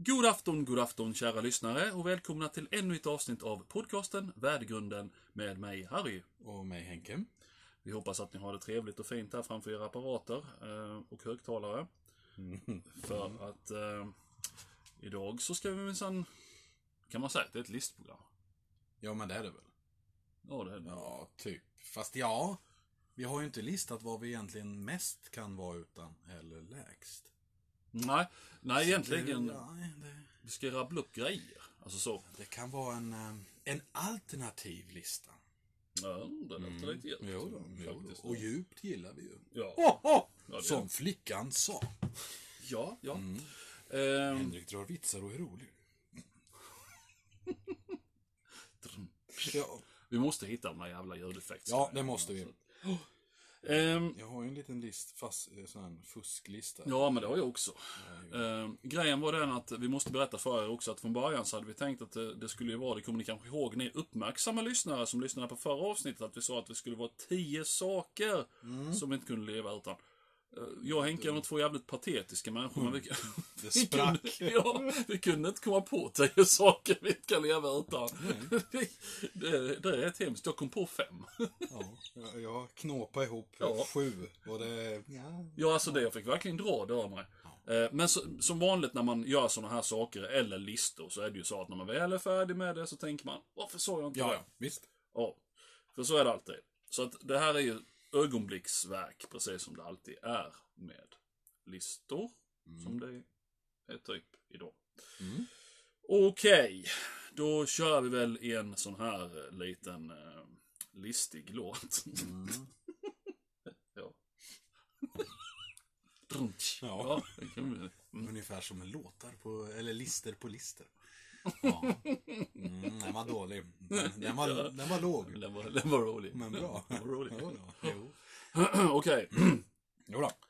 God afton, god afton kära lyssnare och välkomna till ännu ett avsnitt av podcasten Värdegrunden med mig Harry. Och mig Henke. Vi hoppas att ni har det trevligt och fint här framför era apparater eh, och högtalare. För att eh, idag så ska vi minsann, kan man säga att det är ett listprogram? Ja, men det är det väl? Ja, det är det. Ja, typ. Fast ja, vi har ju inte listat vad vi egentligen mest kan vara utan, eller lägst. Nej, nej egentligen. Det, ja, det, Vi ska rabbla upp grejer. Alltså så. det kan vara en, eh, en alternativ lista. Ja, det låter lite gött. Jo då, jo då. faktiskt. Och djupt gillar vi ju. Ja, Oh, oh, det- som flickan sa. ja. ja. Mm. Ehm, Henrik drar vitsar och är rolig. Ja, vi måste hitta de här jävla ljudeffekterna. ja, det måste vi. Ehm, Jag har ju en liten list, fast, eh, sån här fusklista. Ja, men det har jag också. Eh, grejen var den att vi måste berätta för er också att från början så hade vi tänkt att det, det skulle ju vara, det kommer ni kanske ihåg, ni uppmärksamma lyssnare som lyssnade på förra avsnittet, att vi sa att det skulle vara tio saker som vi inte kunde leva utan. Eh, Jag och Henke är nog två jävligt patetiska människor, men vi, Det vi, sprack. kunde, ja, vi kunde inte komma på tio saker vi inte kan leva utan. det, det är ett hemskt. Jag kom på fem. Ja, jag- knåpade ihop Ja. sju. Och det... Ja. Ja, alltså det, jag fick verkligen dra det av mig. Eh, Men så, som vanligt när man gör sådana här saker, eller listor, så är det ju så att när man väl är färdig med det så tänker man, varför sa jag inte Ja, det? ja, visst. Ja, för så är det alltid. Så att det här är ju ögonblicksverk, precis som det alltid är med listor, som det är typ idag. Mm. Okej, då kör vi väl en sån här liten eh, listig låt. Mm. ja. Ja. vi. Mm. Ungefär som låtar på, eller lister på lister. Ja. Mm, den var dålig. Den, den, var, den var låg. Den var, den var rolig. Men bra. Den var rolig. Jo då, jo. Okej. Jo då.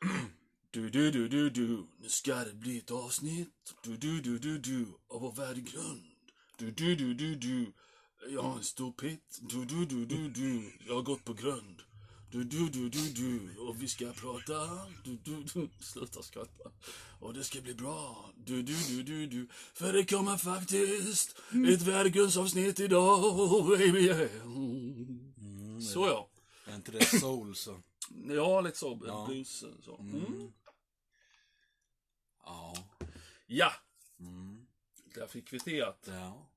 Du, du, du, du, du. Nu ska det bli ett avsnitt. Du, du, du, du, du. Av vår värdegrund. Du, du, du, du, du. Jag har en stor pitt. Du, du, du, du, du. Jag har gått på grund. Du, du, du, du, du. Och vi ska prata. Du, du, du. Sluta skratta. Och det ska bli bra. Du, du, du, du, du. För det kommer faktiskt ett värdegrundsavsnitt idag, baby. Yeah. Så ja. Är inte det soul så? Ja, lite så. Ja. Blues, så. Mm. Ja. Ja, Mm. där fick vi teat. Ja.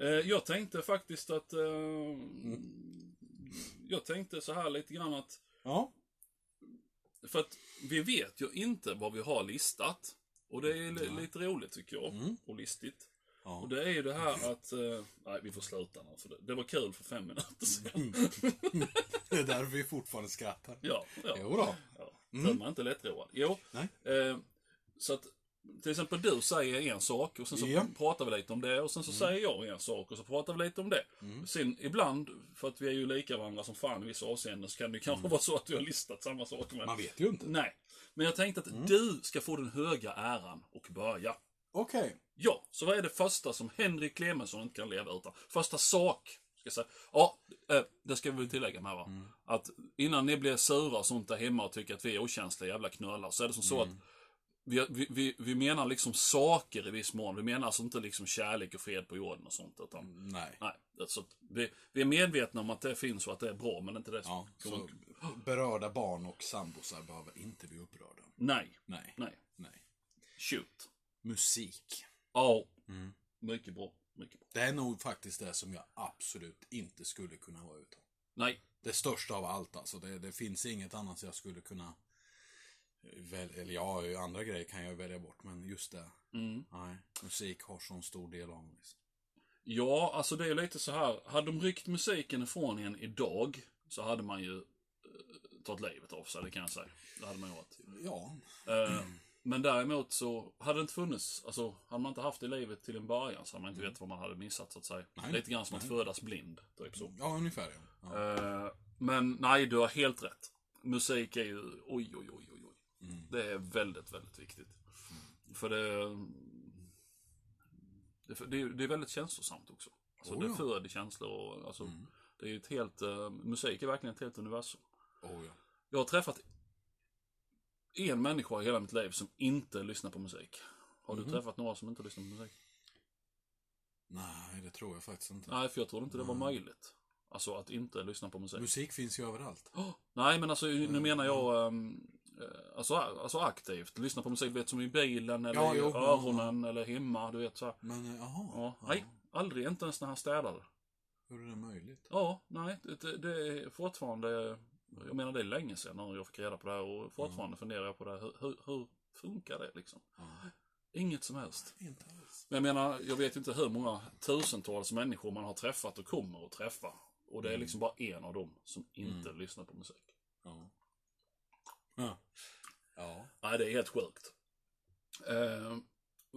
Eh, jag tänkte faktiskt att... Eh, Jag tänkte så här lite grann att... Ja. För att vi vet ju inte vad vi har listat. Och det är li- lite roligt tycker jag. Mm. Och listigt. Ja. Och det är ju det här att... Eh, nej, vi får sluta nu. För det, det var kul för fem minuter sedan. Det är därför vi fortfarande skrattar. Ja, ja. Jo då. ja. Mm. man inte lättroad. Jo. Nej. Eh, så att till exempel du säger en sak och sen så Ja. pratar vi lite om det och sen så säger jag en sak och så pratar vi lite om det. Sen ibland, för att vi är ju lika varandra som fan i vissa avseenden, så kan det kanske vara så att vi har listat samma saker. Men... Man vet ju inte. Nej. Men jag tänkte att du ska få den höga äran och börja. Okej. Ja, så vad är det första som Henrik Clemensson inte kan leva utan? Första sak. Ska säga. Ja, eh, det ska vi väl tillägga med va? Att innan ni blir sura och sånt där hemma och tycker att vi är okänsliga jävla knölar, så är det som så att vi, vi, vi, menar liksom saker i viss mån. Vi menar alltså inte liksom kärlek och fred på jorden och sånt. Utan, Nej. nej, alltså, vi, vi är medvetna om att det finns och att det är bra, men inte det som Ja, kommer- berörda barn och sambosar behöver inte bli upprörda. Nej, Nej. nej. Nej. Shoot. Musik. Ja, Mm. mycket bra. Mycket bra. Det är nog faktiskt det som jag absolut inte skulle kunna vara utan. Nej, Det största av allt alltså. Det, det finns inget annat jag skulle kunna väl, eller ja, andra grejer kan jag välja bort, men just det. mm. Nej, musik har så stor del av mig. liksom. Ja, alltså det är lite så här. Hade de ryckt musiken ifrån en idag så hade man ju eh, tagit livet av sig, det kan jag säga. Det hade man gjort. Ja, Eh, men däremot så hade det inte funnits, alltså hade man inte haft det i livet till en början så hade man inte vetat vad man hade missat så att säga. Nej, Lite grann som att födas blind, typ så. ja ungefär ja. ja. Eh, men nej, du har helt rätt. Musik är ju, oj, oj, oj, oj. Mm. Det är väldigt, väldigt viktigt. För det, det, det, är, det väldigt känslosamt också. Alltså, Oh, det ja. föder känslor och alltså, Mm. det är ju ett helt, eh, musik är verkligen ett helt universum. Oh, ja. Jag har träffat en människa i hela mitt liv som inte lyssnar på musik. Har du träffat några som inte lyssnar på musik? Nej, det tror jag faktiskt inte. Nej, för jag trodde inte det var möjligt. Alltså att inte lyssna på musik. Musik finns ju överallt. Oh, nej, men alltså nu menar jag um, alltså, alltså aktivt. Lyssna på musik, vet som i bilen eller Ja, i jo, öronen eller hemma, du vet så här. Men, eh, jaha. Ja, nej, aldrig, inte ens när han städade. Hur är det möjligt? Ja, nej, det, det är fortfarande, jag menar det är länge sedan när jag fick reda på det här och fortfarande funderar jag på det här. Hur, hur, hur funkar det liksom? Ja. Inget som helst. Inte alls. Men jag menar, jag vet inte hur många tusentals människor man har träffat och kommer att träffa. Och det är liksom bara en av dem som inte lyssnar på musik. Ja. Ja. Ja. Nej, det är helt sjukt. Eh,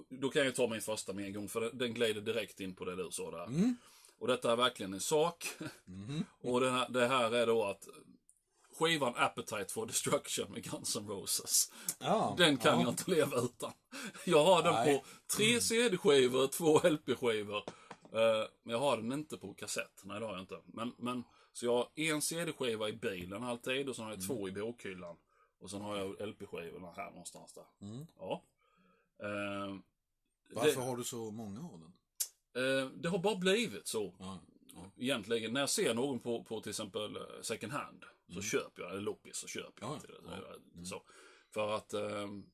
då kan jag ta min första med en gång, för den- den glider direkt in på det du sa där. Mm. Och detta är verkligen en sak. Mhm. Och det här, det här är då att skivan Appetite for Destruction med Guns N' Roses. Ja. Den kan ja. jag inte leva utan. Jag har den Nej. på tre CD-skivor, två LP-skivor. Eh, Men jag har den inte på kassett. Nej, det har jag inte. Men, men, så jag har en CD-skiva i bilen alltid och så har jag två i bokhyllan. Och sen har jag LP-skivorna här någonstans där. Mm. Ja. Eh, Varför det, har du så många av den? eh, det har bara blivit så. Ja. ja. Egentligen, när jag ser någon på, på till exempel eh, second hand, så köper jag, eller loppis, så köper jag Ja, inte det. ja. Eh, Så. För att, ehm,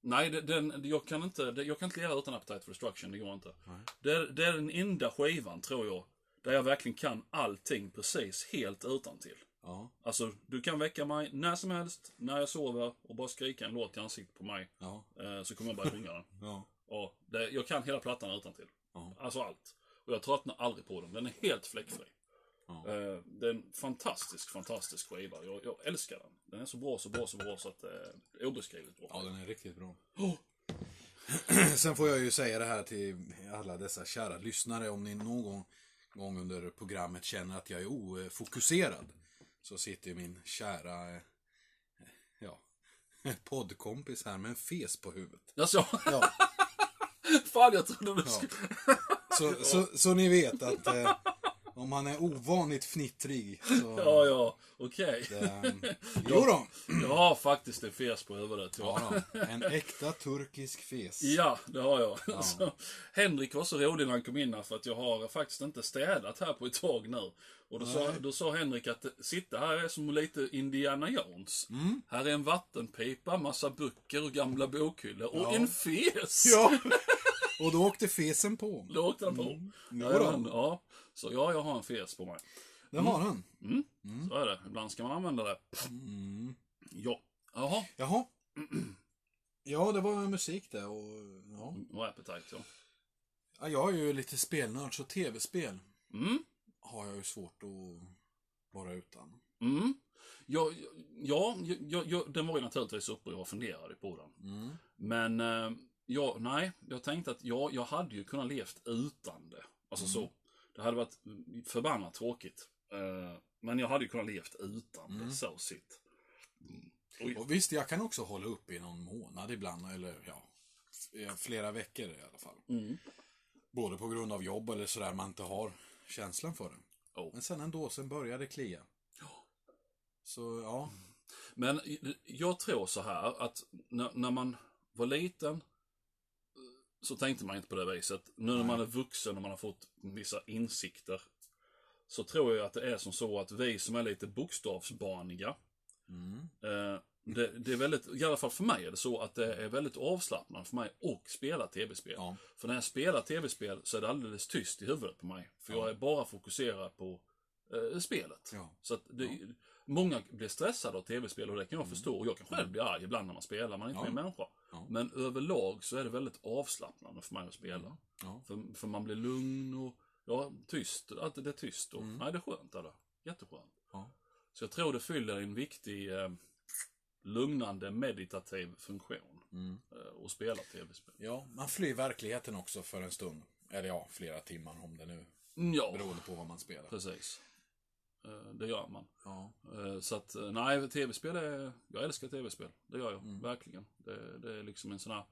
nej, den, jag, kan inte, jag kan inte leva utan Appetite for Destruction, det går inte. Det är, det är den enda skivan, tror jag, där jag verkligen kan allting precis helt utan till. Ja. Alltså, du kan väcka mig när som helst, när jag sover och bara skrika en låt i ansiktet på mig. Ja. Eh, så kommer jag bara sjunga den. Ja. Och det, jag kan hela plattan utan till. Ja. Alltså allt. Och jag tröttnar aldrig på den. Den är helt fläckfri. Ja. Eh, det är en fantastisk, fantastisk skiva. Jag, jag älskar den. Den är så bra, så bra, så bra så att det är obeskrivligt bra. Ja, den är riktigt bra. Oh. Sen får jag ju säga det här till alla dessa kära lyssnare. Om ni någon gång, gång under programmet känner att jag är ofokuserad. Så sitter ju min kära eh, ja, poddkompis här med en fes på huvudet. Alltså, Ja, fan jag trodde du Ja. skulle... så, så, så ni vet att eh, om man är ovanligt fnittrig så... Ja, ja, okej. Det, jo då. Jag har faktiskt en fes på huvudet. Ja. Ja. En äkta turkisk fes. Ja, det har jag. Så, Henrik var så rolig när han kom in här för att jag har faktiskt inte städat här på ett tag nu. Och då, sa, då sa Henrik att sitta här är som lite Indiana Jones. Mm. Här är en vattenpipa, massa böcker och gamla bokhyllor och Ja. en fes! Ja. Och då åkte fesen på. Då åkte han på. Jo Ja, men, ja, så ja, jag har en fes på mig. Det har han. Så är det. Ibland ska man använda det. Mm. Ja. Jaha. Jaha. Ja, det var musik det och ja. Och Appetite, ja. ja. Jag är ju lite spelnörd så tv-spel Mm. har jag ju svårt att vara utan. Mm. Ja, ja, ja, ja, ja, den var ju naturligtvis uppe och jag funderade på den. Mm. Men, eh, ja, nej, jag tänkte att ja, jag hade ju kunnat levt utan det. Alltså så. Det hade varit förbannat tråkigt. Eh, men jag hade ju kunnat levt utan det, så sitt. Mm. Och visst, jag kan också hålla upp i någon månad ibland, eller ja, f- flera veckor i alla fall. Mm. Både på grund av jobb eller sådär man inte har känslan för det. Oh. Men sen ändå, sen börjar det klia. Så ja, Men jag tror så här att när, när man var liten eh, så tänkte man inte på det viset. Nu när man är vuxen och man har fått vissa insikter så tror jag att det är som så att vi som är lite bokstavsbarniga mm. eh, det, det är väldigt, i alla fall för mig är det så att det är väldigt avslappnande för mig att spela tv-spel. Ja. För när jag spelar tv-spel så är det alldeles tyst i huvudet på mig. För jag är bara fokuserad på eh, spelet. Ja. Så det, Många blir stressade av tv-spel och det kan jag förstå. Och jag kan själv bli arg ibland när man spelar, man är inte Ja. en människa. Ja. Men överlag så är det väldigt avslappnande för mig att spela. Ja. För, för man blir lugn och ja, tyst. Att det är tyst. Och, Nej, det är skönt. Är det. Jätteskönt. Ja. Så jag tror det fyller en viktig eh, lugnande meditativ funktion. Mm. Eh, att spela tv-spel. ja, man flyr verkligheten också för en stund. Eller ja, flera timmar om det nu Mm, Ja, beroende på vad man spelar. precis. Eh, det gör man. Ja. Eh, Så att, eh, nej, tv-spel är... Jag älskar tv-spel. Det gör jag, Mm. verkligen. Det, det är liksom en sån här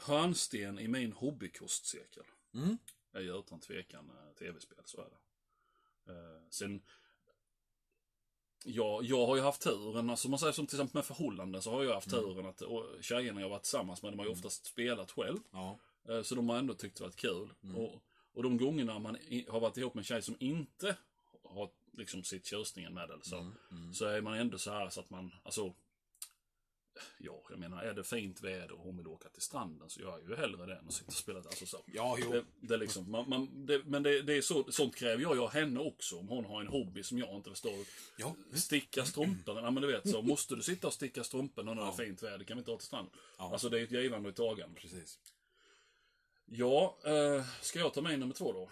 hörnsten i min hobbykostcirkel. Mm. är ju utan tvekan tv-spel, så är det. Sen, Ja, jag har ju haft turen, alltså man säger som till exempel med förhållanden så har jag haft turen att tjejerna jag varit tillsammans med, de har ju oftast spelat själv. Ja. Så de har ändå tyckt det varit kul. Och, och de gångerna man har varit ihop med en tjej som inte har liksom sitt tjusningen med eller så. Så är man ändå så här så att man, alltså. Ja, jag menar är det fint väder och hon vill åka till stranden så gör jag ju hellre det än att sitta och spela. Alltså så. Ja, jo. Det, det liksom, man, man, det, men det, det är så, sånt kräver jag av henne också. Om hon har en hobby som jag inte förstår. Ja. Sticka strumporna, ja men du vet så. Måste du sitta och sticka strumporna när det är fint väder? kan vi inte ha till stranden. Ja. Alltså det är ett givande och ett tagande. Precis. Ja, eh, ska jag ta med nummer två då?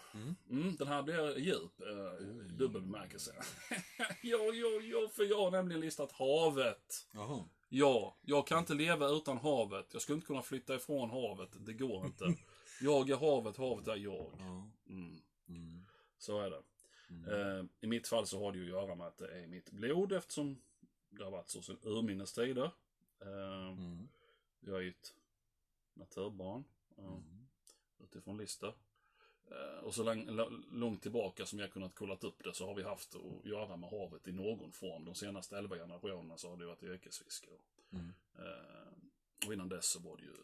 Mm. den här blir djup, eh, dubbel bemärkelse. ja, ja, ja, för jag har nämligen listat havet. Jaha. Ja, jag kan inte leva utan havet. Jag skulle inte kunna flytta ifrån havet. Det går inte. Jag är havet, havet är jag. Ja. Mm. Mm. Så är det. Eh, I mitt fall så har det ju att göra med att det är mitt blod eftersom det har varit så sedan urminnes tider. Eh, Mm. Jag är ju ett naturbarn. eh, Utifrån listor. Eh, Och så långt tillbaka som jag kunnat kollat upp det så har vi haft att göra med havet i någon form. De senaste elva generationerna så har det varit yrkesfiske. Mm. Eh, Och innan dess så var det ju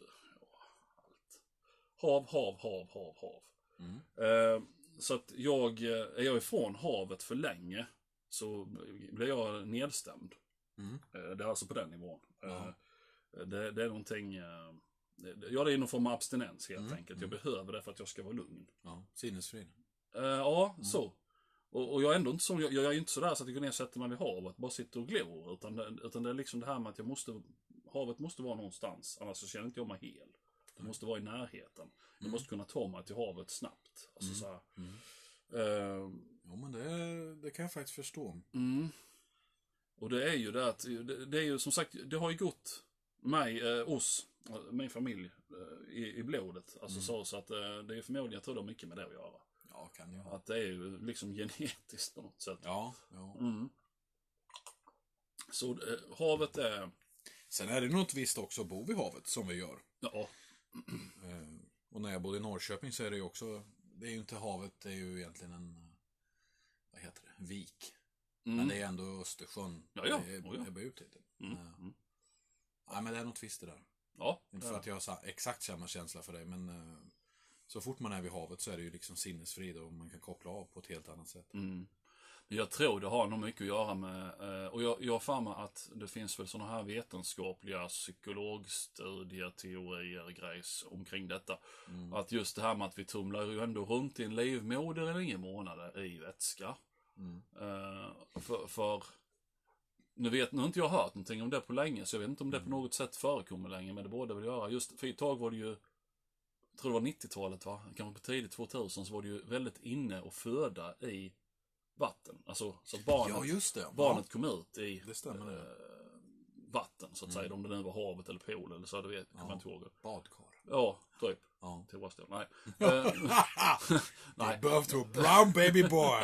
ja, allt. Hav, hav, hav, hav, hav. Mm. Eh, Så att jag, är jag ifrån havet för länge så blir jag nedstämd. Mm. Eh, Det är alltså på den nivån. Eh, Det, det är någonting, ja det är någon form av abstinens helt Mm, enkelt. Jag behöver det för att jag ska vara lugn. Ja, sinnesfrid. Eh, ja, så. Och, och jag är ändå inte så, jag, jag är inte sådär så att jag går ner och sätter mig vid havet, bara sitter och glor. Utan det, utan det är liksom det här med att jag måste, havet måste vara någonstans, annars så känner inte jag mig hel. Det måste vara i närheten. Jag måste kunna ta mig till havet snabbt. Alltså så här. Eh, Jo, men det, det kan jag faktiskt förstå. Mm. Och det är ju det att, det, det är ju som sagt, det har ju gått mig, eh, oss, min familj eh, i, i blodet. Alltså så, så att eh, det är förmodligen, jag tror det har mycket med det att göra. Ja, kan jag. Att det är ju liksom genetiskt på något sätt. Ja, ja. Mm. Så eh, havet är, Sen är det något visst också att bo vid havet, som vi gör. ja, och när jag bodde i Norrköping så är det ju också, det är ju inte havet, det är ju egentligen en, vad heter det, vik. mm. Men det är ändå Östersjön. Ja, ja. Det är, Oh, ja. ebbar ut. Mm. Eh, Mm. Nej, men det är något visst det där. Ja, Inte för att jag har exakt samma känsla för det, men eh, så fort man är vid havet så är det ju liksom sinnesfrid och man kan koppla av på ett helt annat sätt. Mm. Men Jag tror det har nog mycket att göra med, eh, och jag, jag har mig att det finns väl sådana här vetenskapliga psykologstudier, teorier, grejs omkring detta. Mm. Att just det här med att vi tumlar ju ändå runt i en livmoder i nio månader i vätska. Mm. Eh, för, för, nu vet, nu har inte jag hört någonting om det på länge, så jag vet inte om det på Mm. något sätt förekommer längre, men det borde väl göra. Just, för ett tag var det ju, jag tror det var 90-talet va, kanske på tidigt 2000, så var det ju väldigt inne att föda i vatten. Alltså, så att barnet, Ja, barnet kom ut i Det stämmer det. eh, vatten, så att säga. Om det nu var havet eller pool eller så, det vet, kommer jag inte ihåg. Ja, badkar. Ja, typ. Ja. Toastel. Nej. Eh, Nej. Birth to a brown baby boy.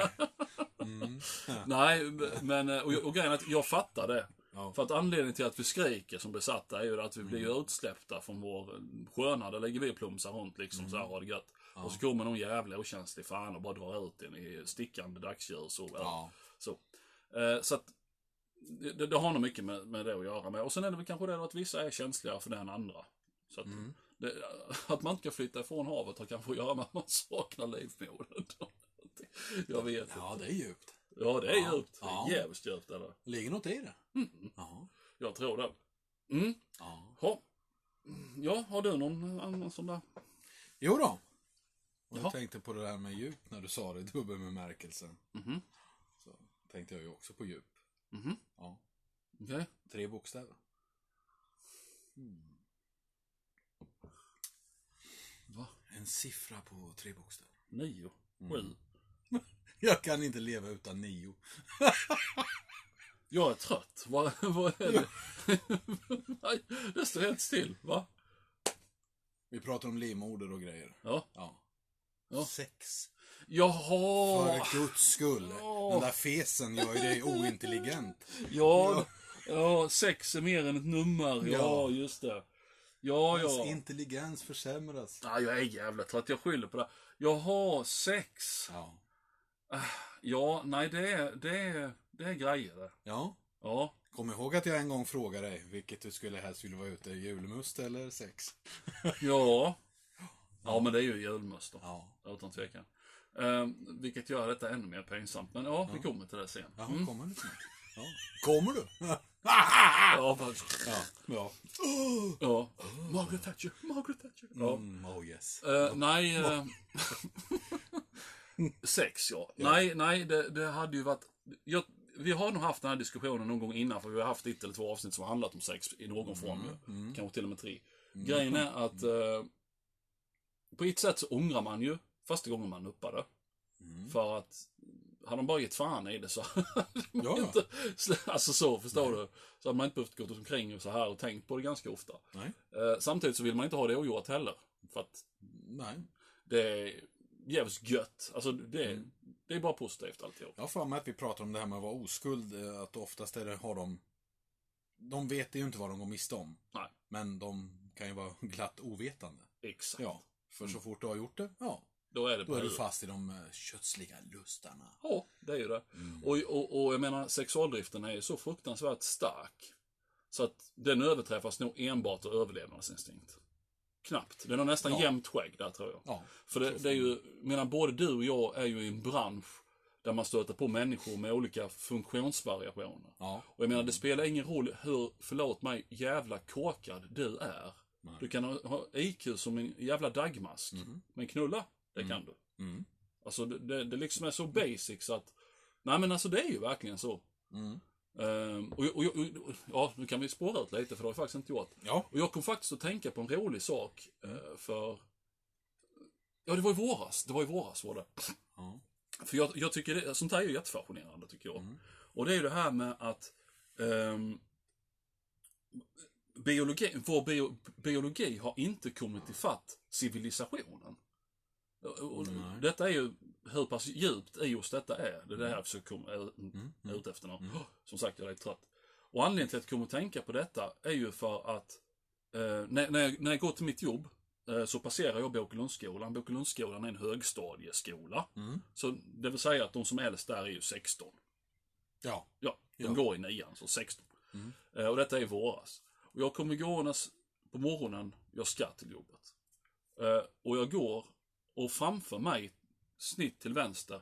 Mm. Nej, men och, och grejen är att jag fattar det. Ja. För att anledningen till att vi skriker som besatta är ju att vi blir ju utsläppta från vår sköna. Där ligger vi och plumsar runt liksom så här har det gött. Och så kommer någon jävla okänslig fan och bara drar ut en i stickande dagsljus. Och, Ja. så. Eh, så att det, det, har nog mycket med, med det att göra med. Och sen är det väl kanske det att vissa är känsligare för det än andra. Så att, det, att man inte kan flytta ifrån havet har kanske att göra med att man saknar livmodern. Jag vet inte. ja, det är djupt. Ja, det är Ja. djupt. Det är Ja. jävligt djupt är det. Ligger något i det. Mm. Ja. Jag tror det. Mm. ja. Ha. Ja, har du någon annan sån där? Jo då. Och jag tänkte på det där med djup när du sa det i dubbelbemärkelse. Mhm. Så tänkte jag ju också på djup. Mhm. Ja. Okej. Tre bokstäver. Va? En siffra på tre bokstäver. Nio? Mm. Sju? Jag kan inte leva utan nio. Jag är trött. Vad, vad är det? Det står helt still. Va? Vi pratar om livmoder och grejer. Ja. Ja. Ja. Sex. Jaha! För guds skull. Åh. Den där fesen gör ju dig ointelligent. Ja, ja, sex är mer än ett nummer. Ja, Ja. just det. Ja, Hans ja. intelligens försämras. Ja, jag är jävla trött. Jag skyller på det. Jaha, sex. Ja. Ja, nej det är, det är, det är grejer det. Ja. Ja. Kom ihåg att jag en gång frågade dig vilket du skulle helst vilja vara ute, julmust eller sex? Ja. Ja, men det är ju julmust då. Ja. Utan tvekan. Eh, vilket gör detta ännu mer pinsamt. Men ja, vi kommer till det sen. Ja, Mm. kommer du snart? Ja. Kommer du? Ja, faktiskt. ja. ja. Ja. Margaret Thatcher, Margaret Thatcher. Ja. Mm, oh yes. Eh, nej. eh, sex, ja. Nej, nej, det, det hade ju varit... Jag, vi har nog haft den här diskussionen någon gång innan, för vi har haft ett eller två avsnitt som har handlat om sex i någon form. ju. Kanske till och med tre. Grejen är att eh, på ett sätt så ångrar man ju första gången man uppade. För att hade de bara gett fan i det så Ja. inte... Alltså så, förstår du? Så hade man inte behövt gå omkring och så här och tänkt på det ganska ofta. Nej. Eh, samtidigt så vill man inte ha det ogjort heller. För att Nej. det är jävligt gött. Alltså det, är- det är bara positivt alltihop. Jag har för mig att vi pratar om det här med att vara oskuld, eh, att oftast är det, har de... De vet ju inte vad de går miste om. Nej, Men de kan ju vara glatt ovetande. exakt. Ja. För så fort du har gjort det, ja. Då är det Då är du fast i de eh, kötsliga lustarna. Ja, det är ju det. Och, och, och jag menar, sexualdriften är ju så fruktansvärt stark. Så att den överträffas nog enbart av överlevnadsinstinkt. Knappt. Är nog nästan Ja. jämnt skägg där tror jag. Ja. För det, det är ju, menar både du och jag är ju i en bransch där man stöter på människor med olika funktionsvariationer. Ja. Och jag menar, det spelar ingen roll hur, förlåt mig, jävla korkad du är. Du kan ha, ha IQ som en jävla dagmask. Men knulla, det kan du. Mm. Alltså det, det, det liksom är så basic så att, nej men alltså det är ju verkligen så. Mm. Ehm, och, och, och, och, ja, nu kan vi spåra ut lite för det har vi faktiskt inte gjort. Ja. Och jag kom faktiskt att tänka på en rolig sak eh, för, ja det var i våras, det var i våras var det. Ja. För jag, jag tycker det, sånt här är ju jättefascinerande tycker jag. Mm. Och det är ju det här med att ehm, biologi, vår bio, biologi har inte kommit ifatt civilisationen. Och- Nej. Detta är ju hur pass djupt i just detta är. Det är det här jag försöker komma Mm. ut- ut efter nu. Som sagt, jag är trött. Och anledningen till att jag kommer att tänka på detta är ju för att eh, när, när, jag, när jag går till mitt jobb eh, så passerar jag Båkelundsskolan. Båkelundsskolan är en högstadieskola. Mm. Så det vill säga att de som är äldst där är ju 16. Ja. Ja, de Ja. går i nian, så 16. Mm. Eh, och detta är i våras. Och jag kommer gåendes på morgonen, jag ska till jobbet. Eh, och jag går, och framför mig, snitt till vänster,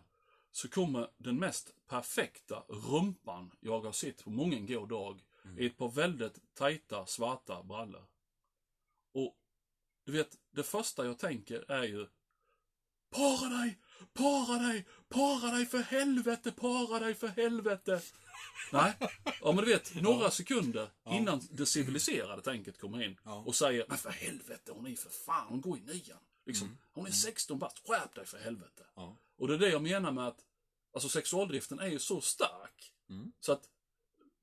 så kommer den mest perfekta rumpan jag har sett på många god dag i ett par väldigt tajta svarta brallor. Och du vet, det första jag tänker är ju Para dig! Para dig! Para dig för helvete! Para dig för helvete! Nej. Ja men du vet, några sekunder innan det civiliserade tänket kommer in Ja. och säger Men för helvete, hon är för fan, hon går i nian. Liksom, Hon är 16 bast, skärp dig för helvete. Ja. Och det är det jag menar med att Alltså sexualdriften är ju så stark. Mm. Så att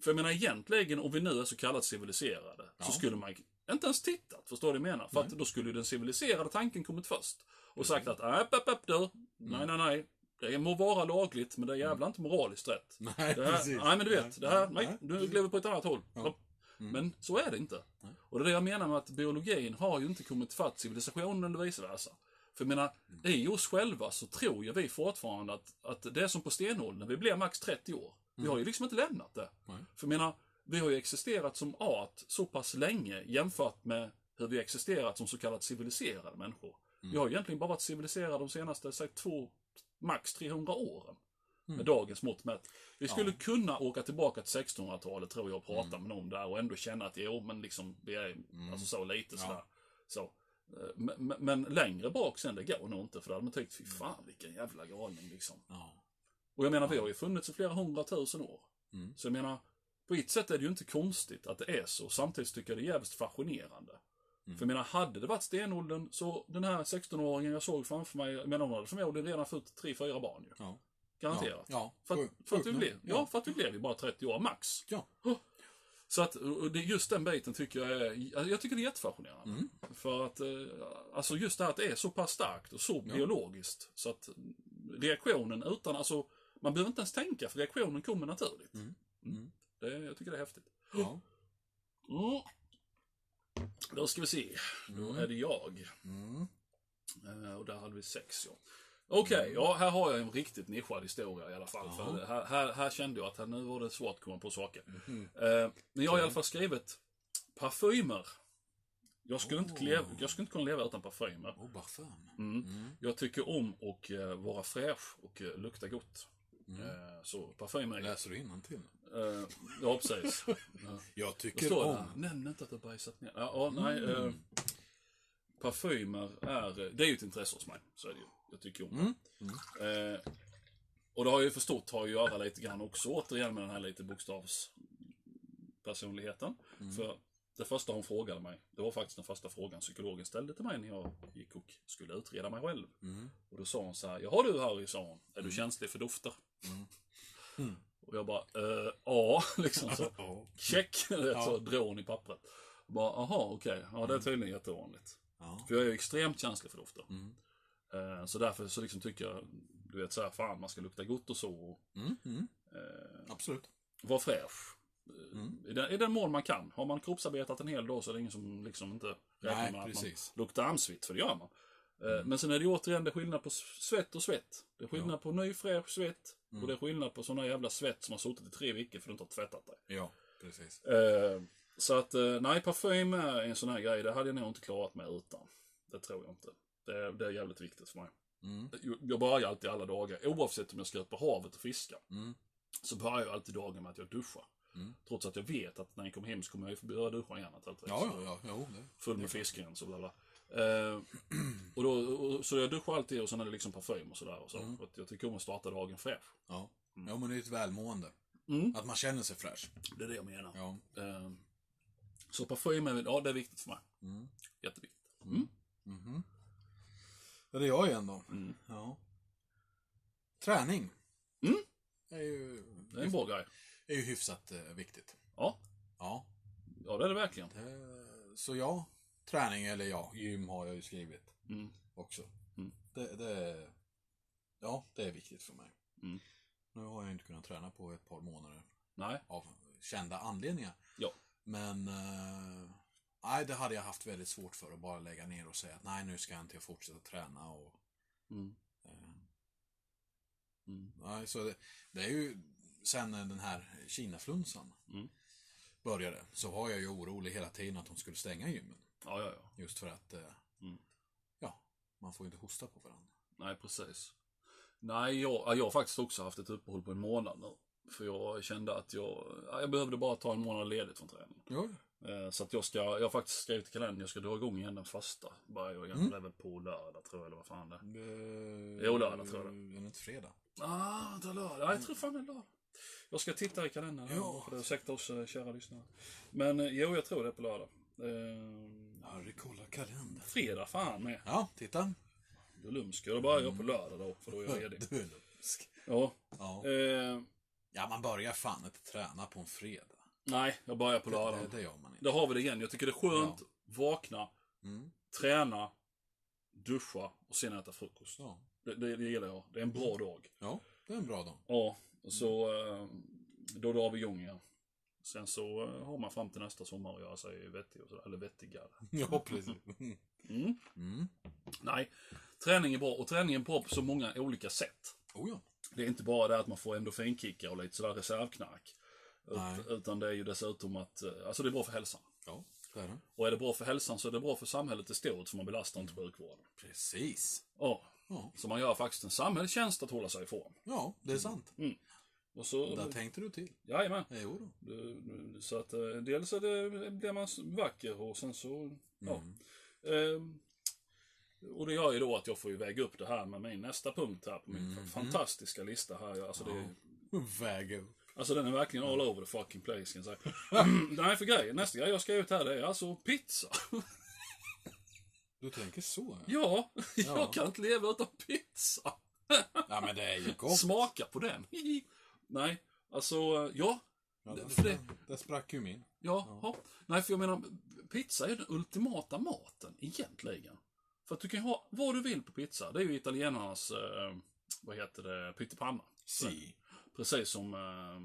För jag menar egentligen, om vi nu är så kallat civiliserade, så Ja. skulle man inte ens tittat. Förstår du vad jag menar? För att då skulle ju den civiliserade tanken kommit först. Och sagt att, app, app, app, du. Nej, nej, nej. Det må vara lagligt, men det är jävla inte moraliskt rätt. Nej, här, precis. nej men du vet, det här, Nej, nej, nej. du lever på ett annat håll. Ja. Men så är det inte. Och det är det jag menar med att biologin har ju inte kommit fatt civilisationen eller vice versa. För jag menar, i oss själva så tror ju vi fortfarande att, att det är som på stenåldern, vi blir max 30 år. Vi har ju liksom inte lämnat det. För jag menar, vi har ju existerat som art så pass länge jämfört med hur vi existerat som så kallat civiliserade människor. Vi har ju egentligen bara varit civiliserade de senaste, säg två, max 300 åren. Med dagens mått mätt. Vi skulle kunna åka tillbaka till 1600-talet tror jag och prata med någon där och ändå känna att jo men liksom vi är alltså så lite sådär. Så. Eh, Men, men- men längre bak sen det går nog inte för då hade man tyckt fy fan vilken jävla galning liksom. Ja. Och jag menar vi har ju funnits i flera hundratusen år. Mm. Så jag menar, på ett sätt är det ju inte konstigt att det är så. Samtidigt tycker jag det är jävligt fascinerande. Mm. För jag menar, hade det varit stenåldern så den här 16-åringen jag såg framför mig, menar hon hade förmodligen redan fått 3-4 barn ju. Ja. Garanterat. Ja. För, Sjukt- att, för att vi blev, nog. ja, för att vi blev ju bara 30 år max. Ja. Så att, det, just den biten tycker jag är, alltså, jag tycker det är jättefascinerande. Mm. För att, eh, alltså just det här att det är så pass starkt och så biologiskt. Så att reaktionen utan, alltså, man behöver inte ens tänka för reaktionen kommer naturligt. Mm. Mm. Det, jag tycker det är häftigt. Ja. Mm. Då ska vi se. Då är det jag. Mm. Eh, och där hade vi sex, ja. Okej, ja här har jag en riktigt nischad historia i alla fall. För här, här, här kände jag att här, nu var det svårt att komma på saker. Eh, men jag har i alla fall skrivit parfymer. Jag skulle, inte, leva, jag skulle inte kunna leva utan parfymer. Oh, parfym. Mm. Jag tycker om att eh, vara fräsch och eh, lukta gott. Eh, så parfymer är... Läser du innantill? Eh, ja, precis. Ja. Jag tycker om... där? Nämn inte att du bajsat ner. Ja, nej. Eh, parfymer är, det är ju ett intresse hos mig. Så är det ju. Jag tycker om det. Eh, och det har jag ju förstått har ju att göra lite grann också återigen med den här lite bokstavspersonligheten. För det första hon frågade mig, det var faktiskt den första frågan psykologen ställde till mig när jag gick och skulle utreda mig själv. Och då sa hon så här, jaha du Harry, sa hon, är du känslig för dofter? Och jag bara, eh, ja, liksom så. Check, ja. så hon i pappret. Och bara, aha, okej, ja det är tydligen jättevanligt. Ja. För jag är ju extremt känslig för dofter. Mm. Eh, så därför så liksom tycker jag, du vet såhär, fan man ska lukta gott och så. Mm, mm. eh, Absolut. vara fräsch. Mm. I, den, I den mån man kan. Har man kroppsarbetat en hel dag så är det ingen som liksom inte räknar Nej, med att precis. man luktar ansvitt, för det gör man. Eh, Mm. Men sen är det återigen det är skillnad på svett och svett. Det är skillnad på ny fräsch svett. Mm. Och det är skillnad på såna jävla svett som har suttit i tre veckor för du inte har tvättat dig. Ja, precis. Eh, så att, eh, nej, parfym är en sån här grej. Det hade jag nog inte klarat mig utan. Det tror jag inte. Det, är- det är jävligt viktigt för mig. Mm. Jag- börjar alltid alla dagar, oavsett om jag ska ut på havet och fiska, Mm. så börjar jag alltid dagen med att jag duschar. Mm. Trots att jag vet att när jag kommer hem så kommer jag ju börja duscha igen. Ja, ja, ja. Jo, det. Full med fiskrens och bla bla. Eh, och då, och, så jag duschar alltid och sen är det liksom parfym och sådär. Och så. Mm. För att jag tycker om att starta dagen fräsch. Ja. ja, men det är ett välmående. Mm. Att man känner sig fräsch. Det är det jag menar. Ja. Eh, så parfym är, ja det är viktigt för mig. Mm. Jätteviktigt. Mm. Är det jag igen då? Mm. Ja. Träning. Mm. Är ju, Det är en bra grej. är ju hyfsat eh, viktigt. Ja, Ja. ja det är det verkligen. Det, så ja, träning eller ja, gym har jag ju skrivit Mm. också. Mm. Det, det, ja, det är viktigt för mig. Mm. Nu har jag inte kunnat träna på ett par månader Nej. av kända anledningar. Ja. Men eh, nej, det hade jag haft väldigt svårt för att bara lägga ner och säga att nej, nu ska jag inte fortsätta träna. Och, Mm. eh, Mm. nej, så det, det är ju sen den här Kinaflunsan Mm. började så var jag ju orolig hela tiden att de skulle stänga gymmen. Ja, ja, ja. Just för att, eh, Mm. ja, man får ju inte hosta på varandra. Nej, precis. Nej, jag, ja, jag har faktiskt också haft ett uppehåll på en månad nu. För jag kände att jag, ja, jag behövde bara ta en månad ledigt från träningen. Ja, Så att jag ska, jag har faktiskt skrivit i kalendern, jag ska dra igång igen den första. Jag igen, Mm. det är väl på lördag tror jag, eller vad fan det är. Eh, Jo, lördag tror jag Är det inte fredag? Ah, det är lördag. Ja, jag tror fan det är lördag. Jag ska titta i kalendern. Ja. För det ursäkta oss eh, kära lyssnare. Men eh, jo, jag tror det är på lördag. Eh, Harry kollar kalendern. fredag fan med. Ja, titta. Du är lumsk. Då börjar jag på lördag då, för då är jag ledig. Du är lumsk. Ja. Ja. Eh, ja, man börjar fan inte träna på en fredag. Nej, jag börjar på Det, lördag. det, det gör man inte. Där har vi det igen. Jag tycker det är skönt, vakna, Mm. träna, duscha och sen äta frukost. Ja. Det, det, det gillar jag. Det är en bra dag. ja, det är en bra dag. Ja, så eh, då drar vi igång igen. Sen så eh, har man fram till nästa sommar att göra sig vettig och sådär, eller vettigare. Ja, precis. Mm. Mm. Nej, träning är bra och träning är bra på så många olika sätt. Oh ja. Det är inte bara det att man får endorfinkickar och lite sådär reservknark. Ut, utan det är ju dessutom att, eh, alltså det är bra för hälsan. Ja, det är det. Och är det bra för hälsan så är det bra för samhället i stort för man belastar inte sjukvården. Precis. Ja, Ja. så man gör faktiskt en samhällstjänst att hålla sig ifrån. ja, det är sant. Och så, Där tänkte du till. jajamän. Jo då. Så att eh, dels är det, blir man vacker och sen så, ja. Mm. Ehm, och det gör ju då att jag får ju väga upp det här med min nästa punkt här på min Mhm. fantastiska lista här. Alltså, det, är- Väga upp. Alltså den är verkligen all over the fucking place kan jag säga. Nej för grejen, nästa grej jag ska ut här det är alltså pizza. Du tänker så? Ja, ja, Ja. jag kan inte leva utan pizza. ja men det är ju gott. Smaka på den. Nej, alltså ja. Ja, det, för det- det sprack ju min. Ja, ja. Nej, för jag menar, pizza är den ultimata maten egentligen. För att du kan ha vad du vill på pizza. Det är ju italienarnas, eh, vad heter det, pyttipanna. Si. Precis som eh,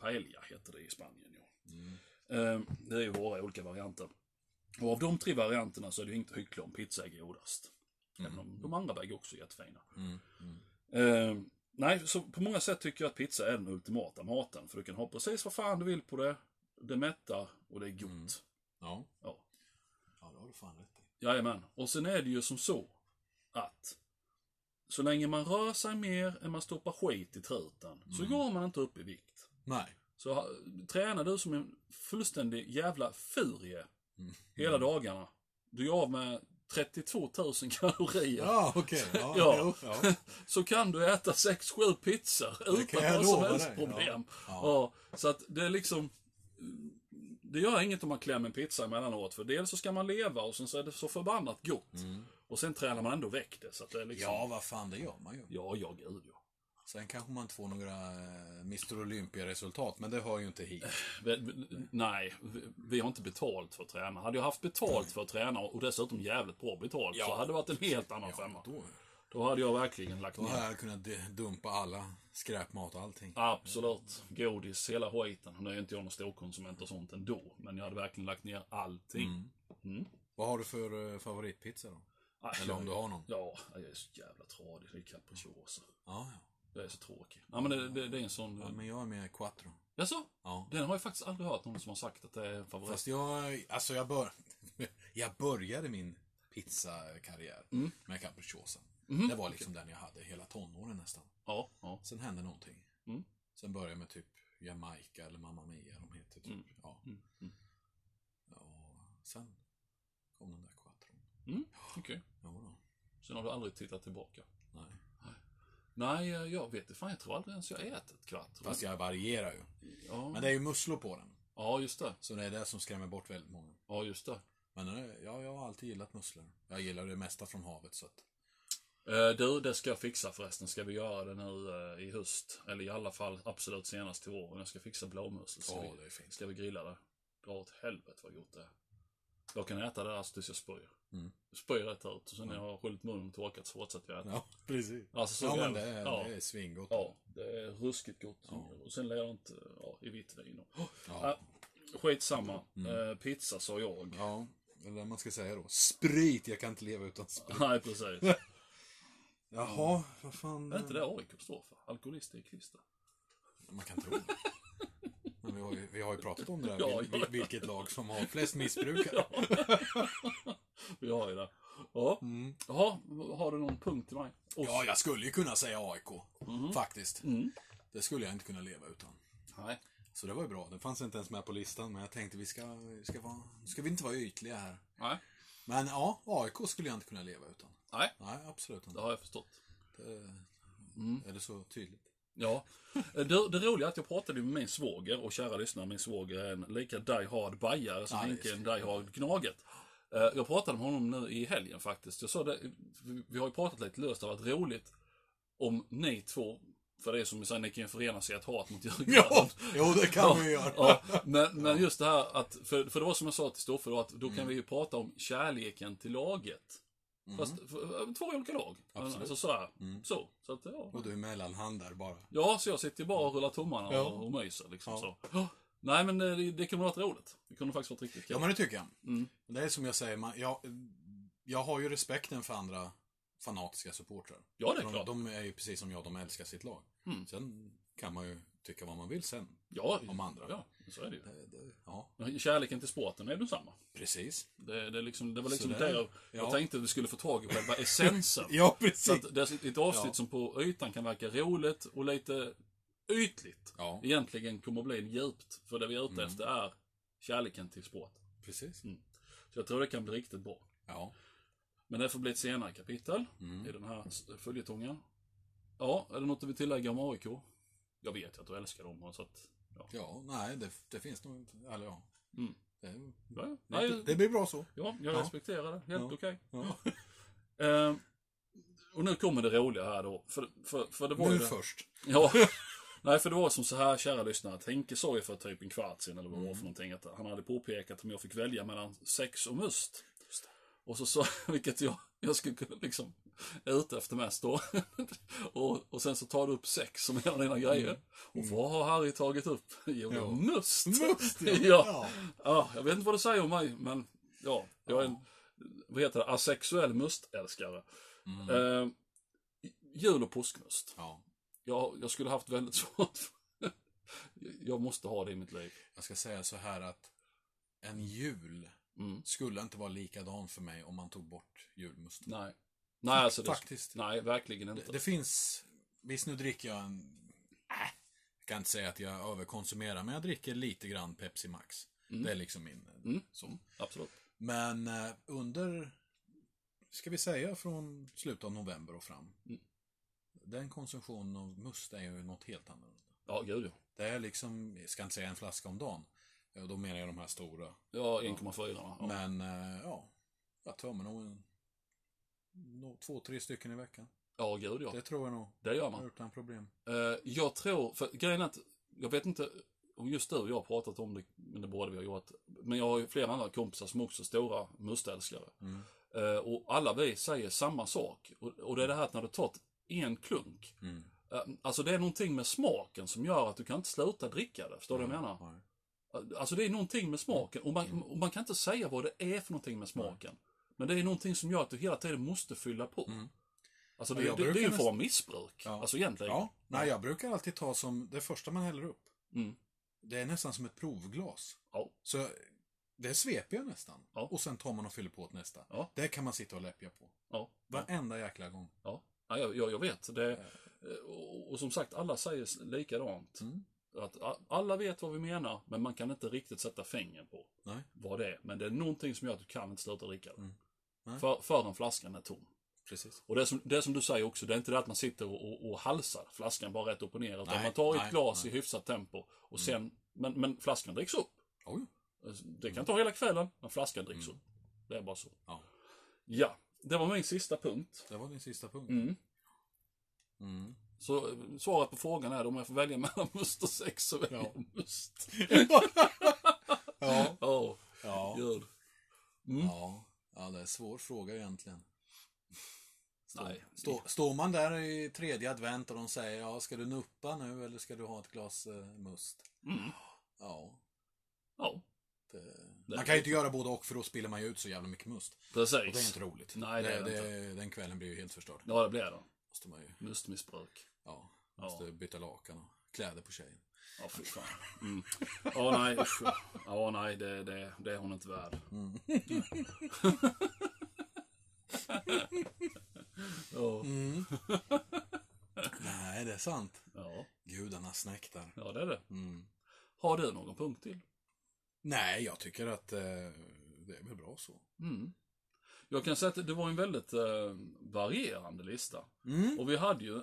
paella heter det i Spanien. Ja. Mm. Eh, det är ju våra olika varianter. Och av de tre varianterna så är det ju inte hyckla om pizza är godast. Även om de andra bägge också är jättefina. Mm. Mm. Eh, nej, så på många sätt tycker jag att pizza är den ultimata maten. För du kan ha precis vad fan du vill på det. Det mättar och det är gott. Mm. Ja. Ja. Ja, det har du fan rätt i. Jajamän. Och sen är det ju som så att så länge man rör sig mer än man stoppar skit i truten så går man inte upp i vikt. Nej. Så ha- tränar du som en fullständig jävla furie hela dagarna. Du är av med 32 000 kalorier. Ja, okej. Ja, Ja. jo, ja. Så kan du äta 6-7 pizzor utan några som helst problem. Ja. Ja. så att det är liksom... Det gör inget om man klämmer en pizza emellanåt. För dels så ska man leva och sen så är det så förbannat gott. Och sen tränar man ändå väck det. Så att det är liksom... Mm. ja, vad fan, det gör man ju. Ja, ja, gud ja. Sen kanske man inte får några eh, Mr Olympia-resultat, men det hör ju inte hit. Vi, nej, vi, har inte betalt för att träna. Hade jag haft betalt för att träna och dessutom jävligt bra betalt så Ja. hade det varit en helt annan femma. Då, Då hade jag verkligen lagt då ner. har jag kunnat dumpa alla skräpmat och allting. Absolut. Godis, hela skiten. Nu är inte jag någon storkonsument och sånt ändå. Men jag hade verkligen lagt ner allting. Mm. Vad har du för eh, favoritpizza då? Ah, Eller om du har någon? Ja, jag är så jävla tradig. Det är capricciosa. Ja, ja. Jag är så tråkig. Nej, men det, det, det är en sån... ja men jag är med quattro. Jaså? Ja. Den har jag faktiskt aldrig hört någon som har sagt att det är en favorit. Fast jag, alltså jag bör, jag började min pizzakarriär Mm. med capricciosa. Mhm. Det var liksom den jag hade hela tonåren nästan. Ja, ja. Sen hände någonting. Mm. Sen började jag med typ Jamaica eller Mamma Mia, de heter typ. Mm. Ja. Mm. Mm. ja. Sen kom den där. Mm, okej. Då. Sen har du aldrig tittat tillbaka? Nej. Nej, jag vet inte. Fan, jag tror aldrig ens jag ätit kvart. Fast jag varierar ju. Ja. Men det är ju musslor på den. ja, just det. Så det är det som skrämmer bort väldigt många. Ja, just det. Men ja, jag har alltid gillat musslor. Jag gillar det mesta från havet så att... Eh, Du, det ska jag fixa förresten. Ska vi göra det nu eh, i höst? Eller i alla fall absolut senast till våren. Jag ska fixa blåmussel. Ska, vi, är fint. ska vi grilla det? Dra åt helvete vad gott det är. Jag kan äta det alltså tills jag spyr. Mm. Rätt ut och sen jag har sköljt munnen och torkat så fortsätter jag äta. Ja, precis. Alltså, så Ja, men det är, ja. det är svingott. Ja, det är ruskigt gott. Ja. Och sen lär jag inte ja, i vitt vin. Och, Ja. Ja, skitsamma. Mm. Eh, pizza sa jag. Ja, eller man ska säga då. Sprit, jag kan inte leva utan sprit. Nej, precis. Jaha, vad fan. Är inte det AIK står för? Alkoholist i klister. Man kan tro det. Men vi har ju, vi har ju pratat om det där, Ja, ja, vil, vilket lag som har flest missbrukare. Vi har ju det. Ja. Mm. Jaha, har du någon punkt till mig? Och- Ja, jag skulle ju kunna säga AIK. Faktiskt. Mm. Det skulle jag inte kunna leva utan. Nej. Så det var ju bra. Det fanns inte ens med på listan, men jag tänkte vi ska, vi ska, vara, ska vi inte vara ytliga här. Nej. Men ja, AIK skulle jag inte kunna leva utan. Nej, Nej, absolut det inte. har jag förstått. Det, Är det så tydligt? Ja. Det, det roliga är att jag pratade med min svåger och kära lyssnare, min svåger är en lika die hard bajare som det Henke är en die hard Gnaget. Eh, Jag pratade med honom nu i helgen faktiskt. Jag sa det, vi- har ju pratat lite löst, det har varit roligt om ni två, för det är som vi säger, ni kan ju förena sig i ett hat mot Djurgården. Ja, jo det kan vi ju göra. Ja, men, men just det här att, för, för det var som jag sa till Stoffe då, att då kan vi ju prata om kärleken till laget. Fast för, två olika lag. Absolut. Alltså så här. Så. Så att, ja. Och du är mellanhand där bara. ja, så jag sitter ju bara och rullar tummarna Ja. och, och myser liksom så. Nej men det, det kunde varit roligt. Det kunde faktiskt varit riktigt kul. Ja, men det tycker jag. Mm. Det är som jag säger, man, jag, jag har ju respekten för andra fanatiska supportrar. Ja, det är de, klart. de är ju precis som jag, de älskar sitt lag. Mm. Sen kan man ju tycka vad man vill sen. ja, om andra. Ja, så är det ju. Det, det, ja, Kärleken till sporten är ju densamma. precis. Det, det, liksom, det var liksom Så där, jag, jag ja. tänkte att vi skulle få tag i själva essensen. Ja, Så precis. att det är ett avsnitt Ja. som på ytan kan verka roligt och lite ytligt. Ja, Egentligen kommer bli djupt. För det vi är ute Mm. efter är kärleken till sport. precis. Så jag tror det kan bli riktigt bra. Ja. Men det får bli ett senare kapitel Mm. i den här följetongen. Ja, är det något du vill tillägga om AIK? Jag vet ju att du älskar dem, så att... Ja, Ja, nej, det, det finns nog inte. Eller ja. Mm. Det, det, nej, det blir bra så. ja jag Ja. respekterar det. Helt Ja. okej. Ja. Eh, och nu kommer det roliga här då. För, för, för det var ju Nu det... först. Ja. Nej, för det var som så här, kära lyssnare. Henke sa ju för typ en kvart sedan, eller vad det Mm. var för någonting, att han hade påpekat om jag fick välja mellan sex och must. Och så sa, vilket jag, jag skulle liksom, är ute efter mest då. och, och sen så tar du upp sex som en av dina grejer. Och vad har Harry tagit upp? Jo, Mm. Ja. must. Must, ja. ja. ja. jag vet inte vad du säger om mig, men ja, jag är en, vad heter det, asexuell mustälskare. Mm. Eh, jul och påskmust. Ja. Jag, jag skulle haft väldigt svårt. Jag måste ha det i mitt liv. Jag ska säga så här att en jul Mm. skulle inte vara likadan för mig om man tog bort julmust. Nej. Nej, alltså det, Faktiskt. Nej, verkligen inte. Det, det finns, visst nu dricker jag en, äh, jag kan inte säga att jag överkonsumerar, men jag dricker lite grann Pepsi Max. Det är liksom min, Mm. så. Absolut. Men eh, under, ska vi säga från slutet av november och fram. Mm. Den konsumtionen av must är ju något helt annorlunda. Ja, gud ja. Det är liksom, jag ska inte säga en flaska om dagen. Då menar jag de här stora. Ja, 1,4. Ja. Men, eh, ja. Jag mig nog en, två, tre stycken i veckan. ja, gud ja. Det tror jag nog. Det gör man. Utan problem. Eh, jag tror, för grejen är att, jag vet inte om just du och jag har pratat om det, men det borde vi ha gjort. Men jag har ju flera andra kompisar som också är stora mustälskare. Mm. Eh, och alla vi säger samma sak. Och, det är det här att när du tar en klunk. Mm. eh, alltså det är någonting med smaken som gör att du kan inte sluta dricka det. Förstår du vad jag menar? Nej. Alltså det är någonting med smaken. Och man, och man kan inte säga vad det är för någonting med smaken. Men det är någonting som gör att du hela tiden måste fylla på. Mm. Alltså det, det, det är ju en form av missbruk. Ja. Alltså egentligen. Ja, nej jag brukar alltid ta som det första man häller upp. Mm. Det är nästan som ett provglas. Ja. Så det sveper jag nästan. Ja. Och sen tar man och fyller på ett nästa. Ja. Det kan man sitta och läppja på. Ja. Varenda jäkla gång. Ja, ja jag, jag, vet. Det, eh, och, och som sagt, alla säger likadant. Mm. Att a- alla vet vad vi menar, men man kan inte riktigt sätta fingret på Nej. vad det är. Men det är någonting som gör att du kan inte sluta dricka det. Mm. Nej. För, förrän flaskan är tom. Precis. Och det som, det som du säger också, det är inte det att man sitter och, och, och halsar flaskan bara rätt upp och ner. Utan Nej, man tar ett nej, glas nej. i hyfsat tempo. Och sen, men, men flaskan dricks upp. Oj. Det kan ta hela kvällen, men flaskan dricks upp. Det är bara så. Ja. Ja, det var min sista punkt. Det var din sista punkt. Mm. Mm. Så svaret på frågan är om jag får välja mellan must och sex så väljer Ja. jag must. Ja. Ja, Ja. gud. Mm. ja. Ja, det är en svår fråga egentligen. Stå, Nej. stå, står man där i tredje advent och de säger ja, ska du nuppa nu eller ska du ha ett glas eh, must? Mm. Ja, Ja, Det- man kan ju inte göra både och för då spiller man ju ut så jävla mycket must. precis. Och det är inte roligt. Nej, det är det Den kvällen blir ju helt förstörd. Ja, det blir det. Måste man ju, Mustmissbruk. ja, Ja. måste byta lakan och kläder på tjejen. Ja, fy fan. Mm. Ja, nej, usch. Ja, nej, det, det, det är hon inte värd. Ja, Nej, det är sant. ja, Gudarna snäktar. ja, det är det. Mm. Har du någon punkt till? Nej, jag tycker att eh, det är väl bra så. Mm. Jag kan säga att det var en väldigt eh, varierande lista. Mm. Och vi hade ju...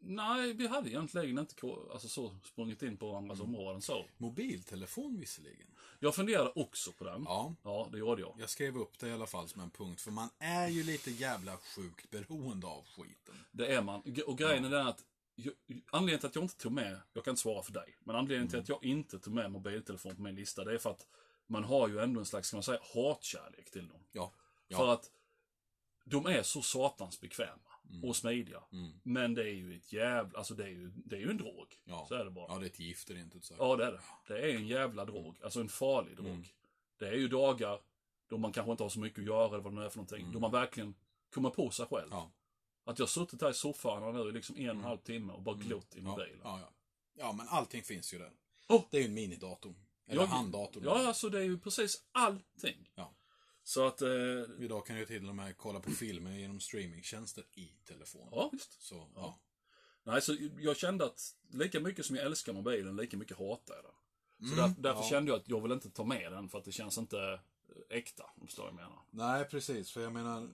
Nej, vi hade egentligen inte alltså, så sprungit in på varandras områden så. Mobiltelefon visserligen. Jag funderade också på den. Ja, Ja, det gjorde jag. jag skrev upp det i alla fall som en punkt. För man är ju lite jävla sjukt beroende av skiten. Det är man. Och grejen är den att anledningen till att jag inte tog med, jag kan inte svara för dig, men anledningen till att jag inte tog med mobiltelefon på min lista, det är för att man har ju ändå en slags, ska man säga, hatkärlek till dem. Ja. ja. För att de är så satans bekväma och smidiga. Mm. Men det är ju ett jävla, alltså det är ju, det är ju en drog. Ja. Så är det bara. ja, det är ett gift rent ut sagt. Ja, det är det. Det är en jävla drog. Alltså en farlig drog. Mm. Det är ju dagar då man kanske inte har så mycket att göra eller vad det nu är för någonting. Då man verkligen kommer på sig själv. Mm. Ja. Att jag har suttit här i soffan nu liksom en och en halv timme och bara glott i Mm. Ja, mobilen. ja, ja. ja, men allting finns ju där. Oh! Det är ju en minidator. Eller Jag- handdator. Ja, alltså det är ju precis allting. Ja. Så att, eh, Idag kan du till och med kolla på filmer genom streamingtjänster i telefon. ja visst. Så, ja. Nej, så jag kände att lika mycket som jag älskar mobilen, lika mycket hatar jag den. Så Mm, där, därför ja. kände jag att jag vill inte ta med den för att det känns inte eh, äkta, om du förstår vad jag menar. Nej, precis. För jag menar,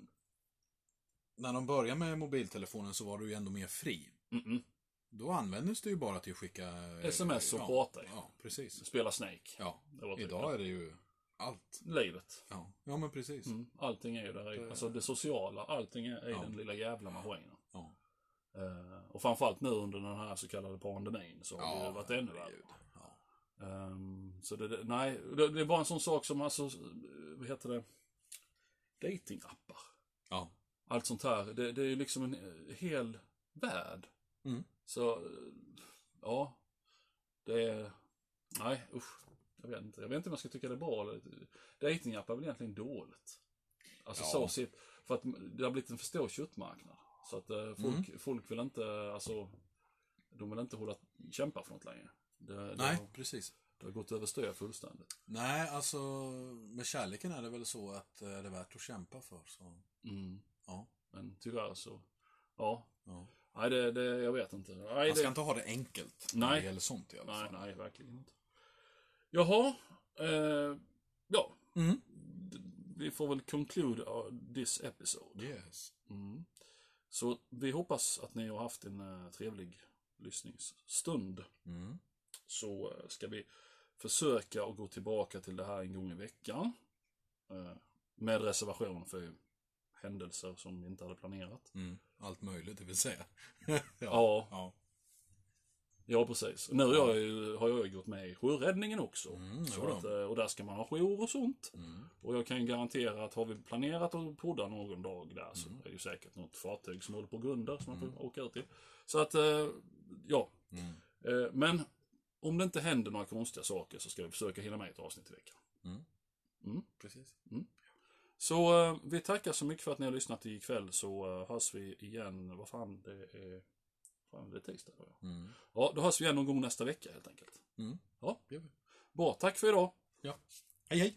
när de började med mobiltelefonen så var du ju ändå mer fri. Mm-mm. Då användes det ju bara till att skicka... eh, SMS och ja, prata. Ja, precis. Spela Snake. Ja. Det var typ Idag är det ju allt. Livet. Ja, ja men precis. Mm, allting är ju där. Det- Alltså det sociala, allting är i Ja. den lilla jävla maskinen. Ja. Eh, och framförallt nu under den här så kallade pandemin så har det ju varit ännu värre. Ja. Ehm, så det, det, nej, det, det bara en sån sak som alltså, vad heter det, datingappar. Ja. Allt sånt här, det, det är ju liksom en hel värld. Mm. Så, eh, ja, det är, nej usch. Jag vet inte. Jag vet inte om jag ska tycka det är bra eller... Datingapp är väl egentligen dåligt. Alltså Ja. så sett. För att det har blivit en för stor köttmarknad. Så att eh, folk, Mm. folk vill inte, alltså... De vill inte hålla, kämpa för något längre. Det, det, Nej, har, precis. det har gått överstyr fullständigt. Nej, alltså med kärleken är det väl så att eh, det är värt att kämpa för. Så, Mm. Ja, Men tyvärr så, ja. ja. Nej, det, det, jag vet inte. Nej, Man ska det, inte ha det enkelt när Nej. det gäller sånt i alla nej, fall. nej, verkligen inte. Jaha, eh, ja. Mm. Vi får väl conclude this episode. Yes. Mm. Så vi hoppas att ni har haft en eh, trevlig lyssningsstund. Mm. Så eh, ska vi försöka att gå tillbaka till det här en gång i veckan. Eh, med reservation för händelser som vi inte hade planerat. Mm. Allt möjligt, det vill säga. Ja, ja. ja precis. Nu har jag, ju, har jag ju gått med i sjöräddningen också. Mm, så att, eh, och där ska man ha jour och sånt. Mm. Och jag kan ju garantera att har vi planerat att podda någon dag där så Mm. är det ju säkert något fartyg som håller på att grunda som man får åka ut till. Så att, eh, ja. Mm. Eh, Men om det inte händer några konstiga saker så ska vi försöka hinna med ett avsnitt i veckan. Mm. Mm. Precis. Så eh, vi tackar så mycket för att ni har lyssnat ikväll så eh, hörs vi igen, vad fan det är, fan det är tisdag ja. Mm. Ja, då hörs vi igen någon gång nästa vecka helt enkelt. Mm. Ja, Gör vi. bra, tack för idag. Ja. Hej hej!